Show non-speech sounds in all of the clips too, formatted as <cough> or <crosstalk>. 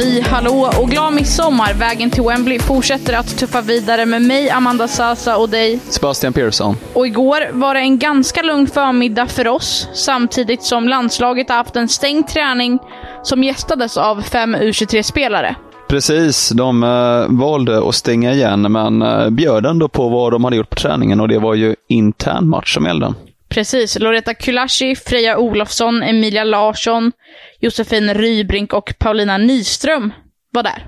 Halli hallå och glad midsommar! Vägen till Wembley fortsätter att tuffa vidare med mig, Amanda Sasa och dig. Sebastian Persson. Och igår var det en ganska lugn förmiddag för oss, samtidigt som landslaget har haft en stängd träning som gästades av fem U23-spelare. Precis, de eh, valde att stänga igen men eh, bjöd ändå på vad de hade gjort på träningen och det var ju intern match som gällde. Precis. Loretta Kulashi, Freja Olofsson, Emilia Larsson, Josefin Rybrink och Paulina Nyström var där.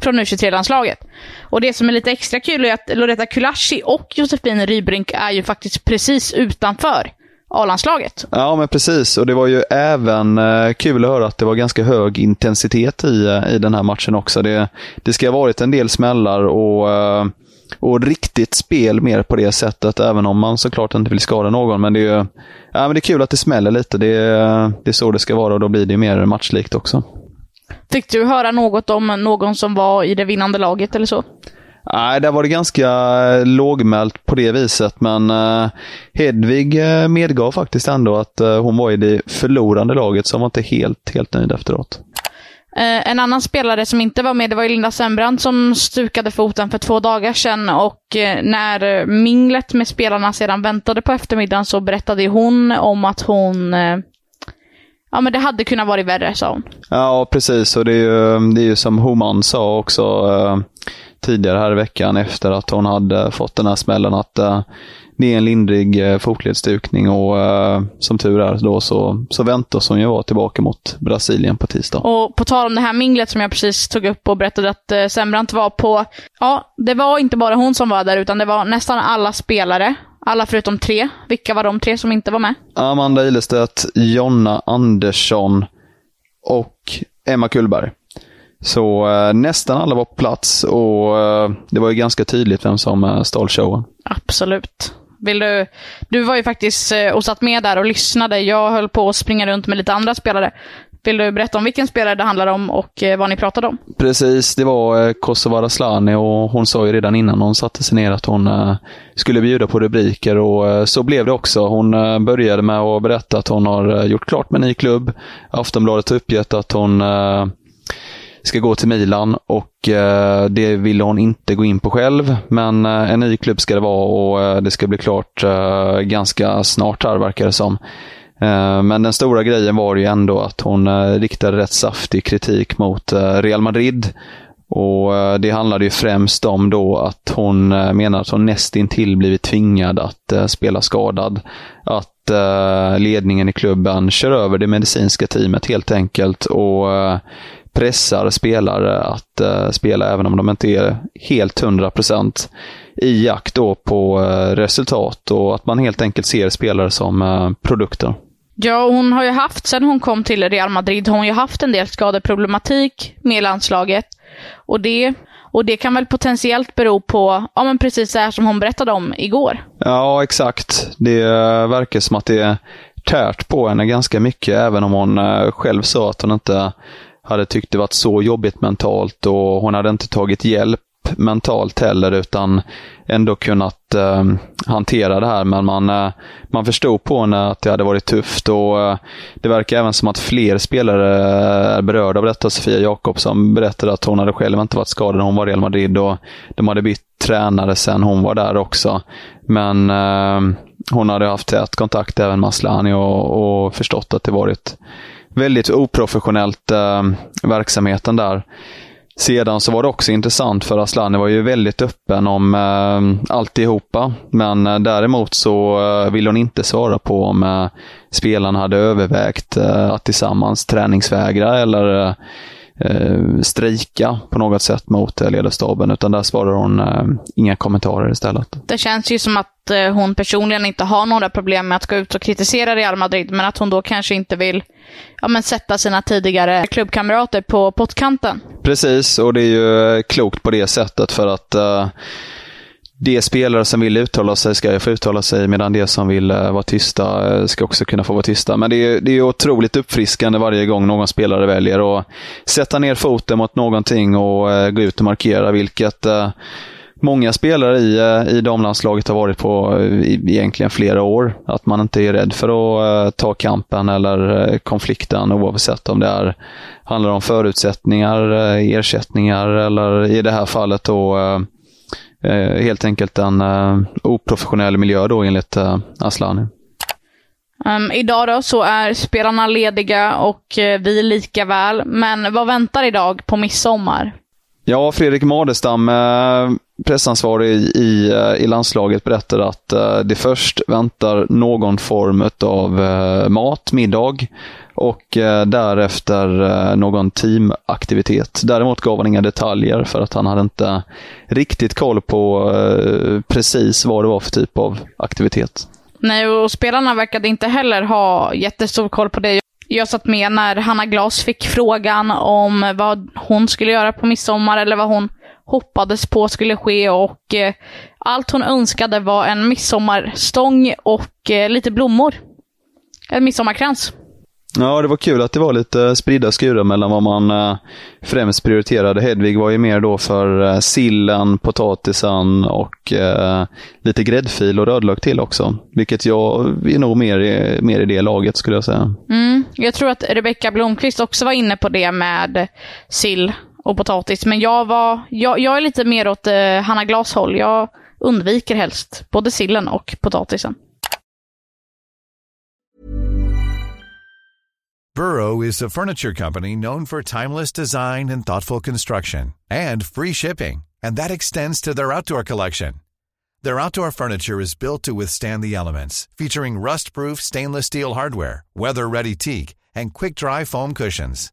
Från U23-landslaget. Och det som är lite extra kul är att Loretta Kulashi och Josefin Rybrink är ju faktiskt precis utanför A-landslaget. Ja, men precis. Och det var ju även eh, kul att höra att det var ganska hög intensitet i, eh, i den här matchen också. Det, det ska ha varit en del smällar och eh, och riktigt spel mer på det sättet, även om man såklart inte vill skada någon. Men det är, ja, men det är kul att det smäller lite. Det är, det är så det ska vara och då blir det mer matchlikt också. Fick du höra något om någon som var i det vinnande laget eller så? Nej, där var det ganska lågmält på det viset, men uh, Hedvig uh, medgav faktiskt ändå att uh, hon var i det förlorande laget, så hon var inte helt, helt nöjd efteråt. Eh, en annan spelare som inte var med, det var Linda Sembrant som stukade foten för två dagar sedan och eh, när minglet med spelarna sedan väntade på eftermiddagen så berättade hon om att hon eh, Ja men det hade kunnat vara värre, sa hon. Ja, precis. Och det är ju, det är ju som Homan sa också eh, tidigare här i veckan efter att hon hade fått den här smällen att eh, det är en lindrig eh, fotledsdukning och eh, som tur är då så, så väntas hon ju vara tillbaka mot Brasilien på tisdag. Och på tal om det här minglet som jag precis tog upp och berättade att eh, Sembrant var på, ja, det var inte bara hon som var där utan det var nästan alla spelare. Alla förutom tre. Vilka var de tre som inte var med? Amanda Ilestedt, Jonna Andersson och Emma Kullberg. Så eh, nästan alla var på plats och eh, det var ju ganska tydligt vem som eh, stal showen. Absolut. Vill du, du var ju faktiskt eh, och satt med där och lyssnade. Jag höll på att springa runt med lite andra spelare. Vill du berätta om vilken spelare det handlar om och eh, vad ni pratade om? Precis, det var eh, Kosovare Slani och hon sa ju redan innan hon satte sig ner att hon skulle bjuda på rubriker och så blev det också. Hon började med att berätta att hon har gjort klart med en ny klubb. Aftonbladet har uppgett att hon ska gå till Milan och eh, det ville hon inte gå in på själv. Men eh, en ny klubb ska det vara och eh, det ska bli klart eh, ganska snart här verkar det som. Eh, men den stora grejen var ju ändå att hon eh, riktade rätt saftig kritik mot Real Madrid. Och Det handlade ju främst om då att hon menar att hon nästintill blivit tvingad att spela skadad. Att ledningen i klubben kör över det medicinska teamet helt enkelt och pressar spelare att uh, spela även om de inte är helt 100% i jakt då på uh, resultat och att man helt enkelt ser spelare som uh, produkter. Ja, hon har ju haft, sen hon kom till Real Madrid, har hon ju haft en del skadeproblematik med landslaget. Och det, och det kan väl potentiellt bero på, ja men precis det här som hon berättade om igår. Ja, exakt. Det verkar som att det är tärt på henne ganska mycket, även om hon själv sa att hon inte hade tyckt det varit så jobbigt mentalt och hon hade inte tagit hjälp mentalt heller utan ändå kunnat eh, hantera det här. Men man, eh, man förstod på henne att det hade varit tufft och eh, det verkar även som att fler spelare eh, är berörda av detta. Sofia Jakobsson berättade att hon hade själv inte varit skadad när hon var i Real Madrid och de hade bytt tränare sen hon var där också. Men eh, hon hade haft tät kontakt även med Aslani och, och förstått att det varit väldigt oprofessionellt eh, verksamheten där. Sedan så var det också intressant för Aslani var ju väldigt öppen om eh, alltihopa. Men eh, däremot så eh, ville hon inte svara på om eh, spelarna hade övervägt eh, att tillsammans träningsvägra eller eh, eh, eh, strejka på något sätt mot eh, ledarstaben, utan där svarar hon eh, inga kommentarer istället. Det känns ju som att eh, hon personligen inte har några problem med att gå ut och kritisera Real Madrid, men att hon då kanske inte vill ja, men sätta sina tidigare klubbkamrater på pottkanten. Precis, och det är ju klokt på det sättet för att uh, de spelare som vill uttala sig ska få uttala sig medan de som vill eh, vara tysta eh, ska också kunna få vara tysta. Men det är, det är otroligt uppfriskande varje gång någon spelare väljer att sätta ner foten mot någonting och eh, gå ut och markera, vilket många spelare i, i damlandslaget har varit på i, egentligen flera år. Att man inte är rädd för att ta kampen eller konflikten oavsett om det är, handlar om förutsättningar, ersättningar eller i det här fallet då helt enkelt en oprofessionell miljö då enligt Aslani. Um, idag då så är spelarna lediga och vi lika väl. Men vad väntar idag på midsommar? Ja, Fredrik Madestam, eh, pressansvarig i, eh, i landslaget, berättar att eh, det först väntar någon form av eh, mat, middag och därefter någon teamaktivitet. Däremot gav han inga detaljer för att han hade inte riktigt koll på precis vad det var för typ av aktivitet. Nej, och spelarna verkade inte heller ha jättestor koll på det. Jag satt med när Hanna Glas fick frågan om vad hon skulle göra på midsommar eller vad hon hoppades på skulle ske och eh, allt hon önskade var en midsommarstång och eh, lite blommor. En midsommarkrans. Ja, det var kul att det var lite spridda skurar mellan vad man eh, främst prioriterade. Hedvig var ju mer då för eh, sillen, potatisen och eh, lite gräddfil och rödlök till också. Vilket jag är nog mer i, mer i det laget skulle jag säga. Mm, jag tror att Rebecka Blomqvist också var inne på det med sill och potatis. Men jag, var, jag, jag är lite mer åt eh, Hanna Glas håll. Jag undviker helst både sillen och potatisen. Burrow is a furniture company known for timeless design and thoughtful construction and free shipping. And that extends to their outdoor collection. Their outdoor furniture is built to withstand the elements, featuring rust-proof stainless steel hardware, weather-ready teak, and quick-dry foam cushions.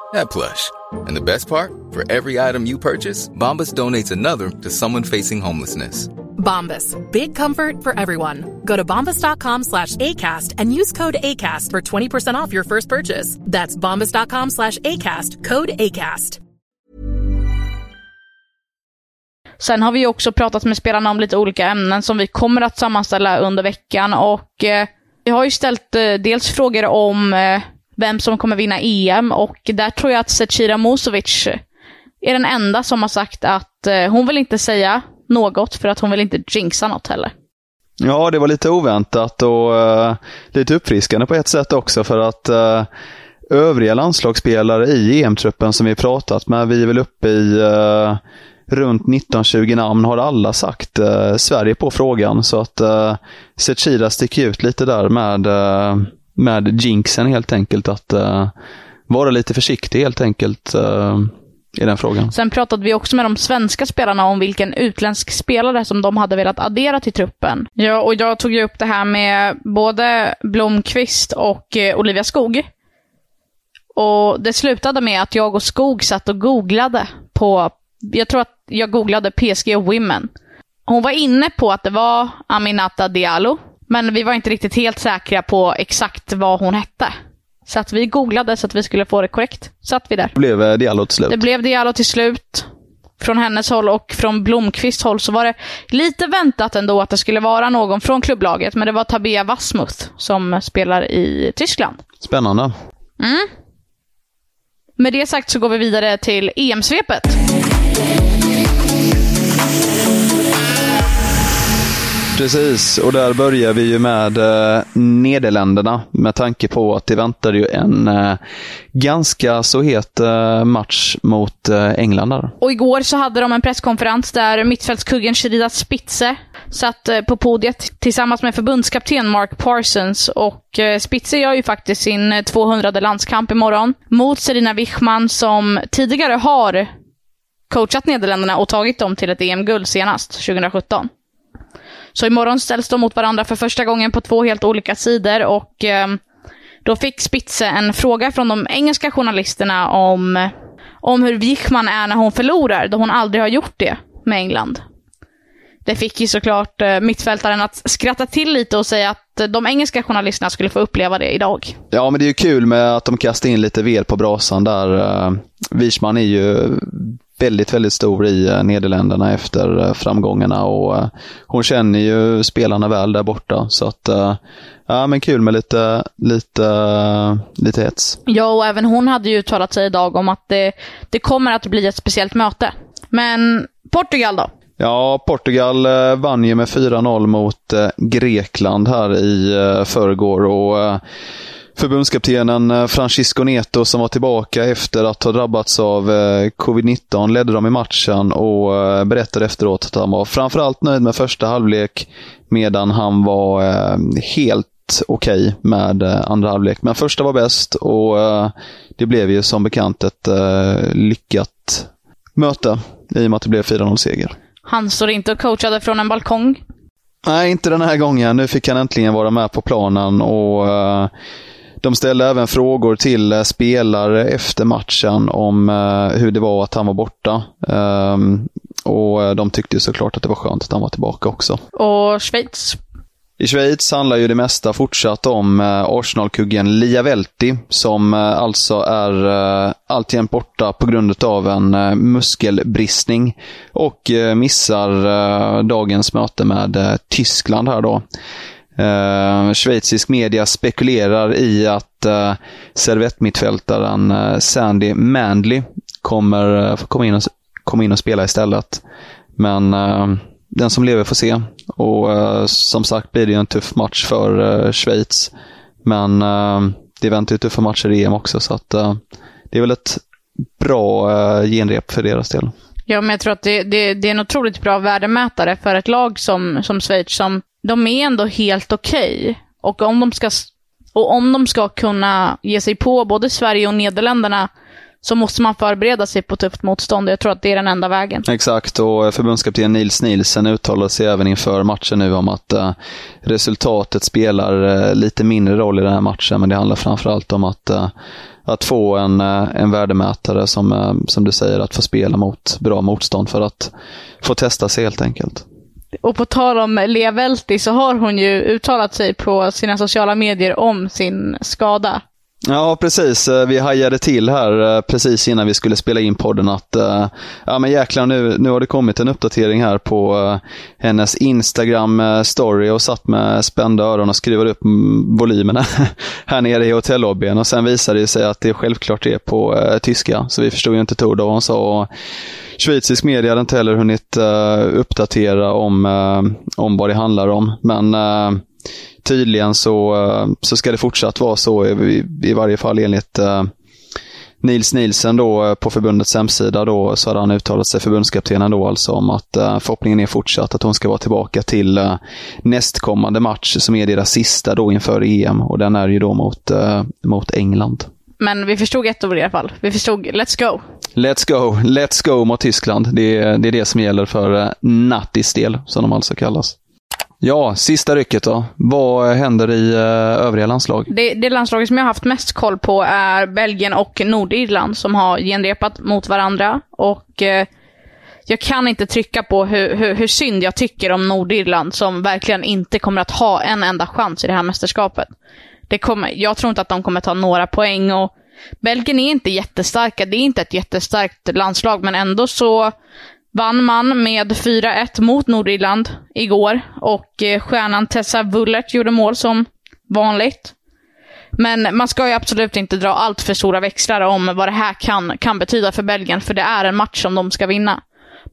that plush. And the best part? For every item you purchase, Bombas donates another to someone facing homelessness. Bombas. Big comfort for everyone. Go to bombas.com slash ACAST and use code ACAST for 20% off your first purchase. That's bombas.com slash ACAST. Code ACAST. Sen har vi också pratat med spelarna om lite olika ämnen som vi kommer att sammanställa under veckan och eh, vi har ju ställt eh, dels frågor om eh, vem som kommer vinna EM och där tror jag att Zecira Musovic är den enda som har sagt att eh, hon vill inte säga något för att hon vill inte jinxa något heller. Ja, det var lite oväntat och uh, lite uppfriskande på ett sätt också för att uh, övriga landslagsspelare i EM-truppen som vi pratat med, vi är väl uppe i uh, runt 19-20 namn, har alla sagt uh, Sverige på frågan. Så att uh, Zecira sticker ut lite där med med jinxen helt enkelt. Att uh, vara lite försiktig helt enkelt uh, i den frågan. Sen pratade vi också med de svenska spelarna om vilken utländsk spelare som de hade velat addera till truppen. Ja, och jag tog ju upp det här med både Blomqvist och eh, Olivia Skog. Och det slutade med att jag och Skog satt och googlade på, jag tror att jag googlade PSG Women. Hon var inne på att det var Aminata Diallo, men vi var inte riktigt helt säkra på exakt vad hon hette. Så att vi googlade så att vi skulle få det korrekt. Satt vi där. Det blev eh, Diallo till slut. Det blev Diallo till slut. från hennes håll och från Blomqvists håll så var det lite väntat ändå att det skulle vara någon från klubblaget, men det var Tabea Wasmuth som spelar i Tyskland. Spännande. Med det sagt så går vi vidare till EM-svepet. Precis, och där börjar vi ju med eh, Nederländerna med tanke på att det väntar ju en eh, ganska så het eh, match mot eh, England där. Och igår så hade de en presskonferens där mittfältskuggen Sherida Spitze satt eh, på podiet tillsammans med förbundskapten Mark Parsons. Och eh, Spitze gör ju faktiskt sin eh, 200 landskamp imorgon mot Serena Wichman som tidigare har coachat Nederländerna och tagit dem till ett EM-guld senast, 2017. Så imorgon ställs de mot varandra för första gången på två helt olika sidor och eh, då fick Spitze en fråga från de engelska journalisterna om, om hur Wichman är när hon förlorar, då hon aldrig har gjort det med England. Det fick ju såklart eh, mittfältaren att skratta till lite och säga att de engelska journalisterna skulle få uppleva det idag. Ja, men det är ju kul med att de kastar in lite ved på brasan där. Eh, Wichman är ju väldigt, väldigt stor i eh, Nederländerna efter eh, framgångarna och eh, hon känner ju spelarna väl där borta. Så att, ja men kul med lite, lite, lite hets. Ja, och även hon hade ju uttalat sig idag om att det, det kommer att bli ett speciellt möte. Men Portugal då? Ja, Portugal vann ju med 4-0 mot Grekland här i förrgår och förbundskaptenen eh, Francisco Neto som var tillbaka efter att ha drabbats av eh, covid-19 ledde dem i matchen och eh, berättade efteråt att han var framförallt nöjd med första halvlek medan han var helt okej med eh, andra halvlek. Men första var bäst och det blev ju som bekant ett lyckat möte i och med att det blev 4-0-seger. Han står inte och coachade från en balkong. Nej, inte den här gången. Nu fick han äntligen vara med på planen och de ställde även frågor till eh, spelare efter matchen om eh, hur det var att han var borta. Ehm, och eh, de tyckte ju såklart att det var skönt att han var tillbaka också. Och Schweiz. I Schweiz handlar ju det mesta fortsatt om Arsenal-kuggen Lia Velti som alltså är alltjämt borta på grund av en muskelbristning och missar dagens möte med Tyskland här då. Eh, schweizisk media spekulerar i att eh, servettmittfältaren eh, Sandy Mandley kommer eh, komma in, och, komma in och spela istället. Men eh, den som lever får se. Och eh, som sagt blir det ju en tuff match för eh, Schweiz. Men eh, det väntar ju tuffa matcher i EM också, så att eh, det är väl ett bra genrep för deras del. Ja, men jag tror att det, det, det är en otroligt bra värdemätare för ett lag som, som Schweiz som de är ändå helt okej. Och om de ska och om de ska kunna ge sig på både Sverige och Nederländerna så måste man förbereda sig på tufft motstånd. Jag tror att det är den enda vägen. Exakt, och förbundskapten Nils Nielsen uttalade sig även inför matchen nu om att eh, resultatet spelar eh, lite mindre roll i den här matchen, men det handlar framförallt om att, eh, att få en, eh, en värdemätare som, eh, som du säger, att få spela mot bra motstånd för att få testa sig helt enkelt. Och på tal om Lea Velti så har hon ju uttalat sig på sina sociala medier om sin skada. Ja, precis. Eh, vi hajade till här eh, precis innan vi skulle spela in podden att eh, ja men jäklar nu, nu har det kommit en uppdatering här på hennes Instagram-story och satt med spända öron och skruvade upp mm, volymerna <laughs> här nere i hotellobbyn och sen visade det sig att det självklart är på eh, tyska så vi förstod ju inte ett ord av vad hon sa. Och Schweizisk media hade inte heller hunnit eh, uppdatera om, eh, om vad det handlar om. Men tydligen så, eh, så ska det fortsatt vara så, i, i varje fall enligt eh, Nils Nielsen då eh, på förbundets hemsida då, så hade han uttalat sig, förbundskaptenen då alltså, om att eh, förhoppningen är fortsatt att hon ska vara tillbaka till eh, nästkommande match som är deras sista då inför EM och den är ju då mot, eh, mot England. Men vi förstod ett ord i alla fall. Vi förstod Let's go. Let's go, let's go mot Tyskland. Det är, det är det som gäller för eh, Nattis del, som de alltså kallas. Ja, sista rycket då. Vad eh, händer i eh, övriga landslag? Det, det landslaget som jag har haft mest koll på är Belgien och Nordirland som har genrepat mot varandra. Och eh, jag kan inte trycka på hur, hur, hur synd jag tycker om Nordirland som verkligen inte kommer att ha en enda chans i det här mästerskapet. Det kommer, jag tror inte att de kommer ta några poäng och Belgien är inte jättestarka. Det är inte ett jättestarkt landslag, men ändå så vann man med 4-1 mot Nordirland igår. Och eh, stjärnan Tessa Wullert gjorde mål som vanligt. Men man ska ju absolut inte dra allt för stora växlar om vad det här kan, kan betyda för Belgien, för det är en match som de ska vinna.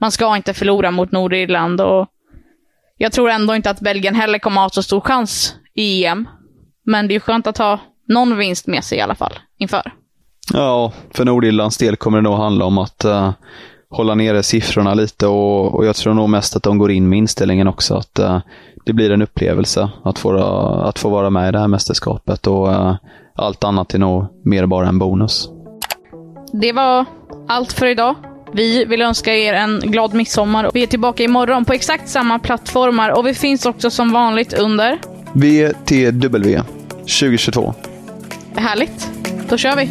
Man ska inte förlora mot Nordirland och jag tror ändå inte att Belgien heller kommer ha så stor chans i EM. Men det är skönt att ha någon vinst med sig i alla fall inför. Ja, för Nordirlands del kommer det nog handla om att uh, hålla nere siffrorna lite och, och, jag tror nog mest att de går in med inställningen också att uh, det blir en upplevelse att få, uh, att få vara med i det här mästerskapet och allt annat är nog mer bara en bonus. Det var allt för idag. Vi vill önska er en glad midsommar. Vi är tillbaka imorgon på exakt samma plattformar och vi finns också som vanligt under VTW 2022. Härligt. Då kör vi.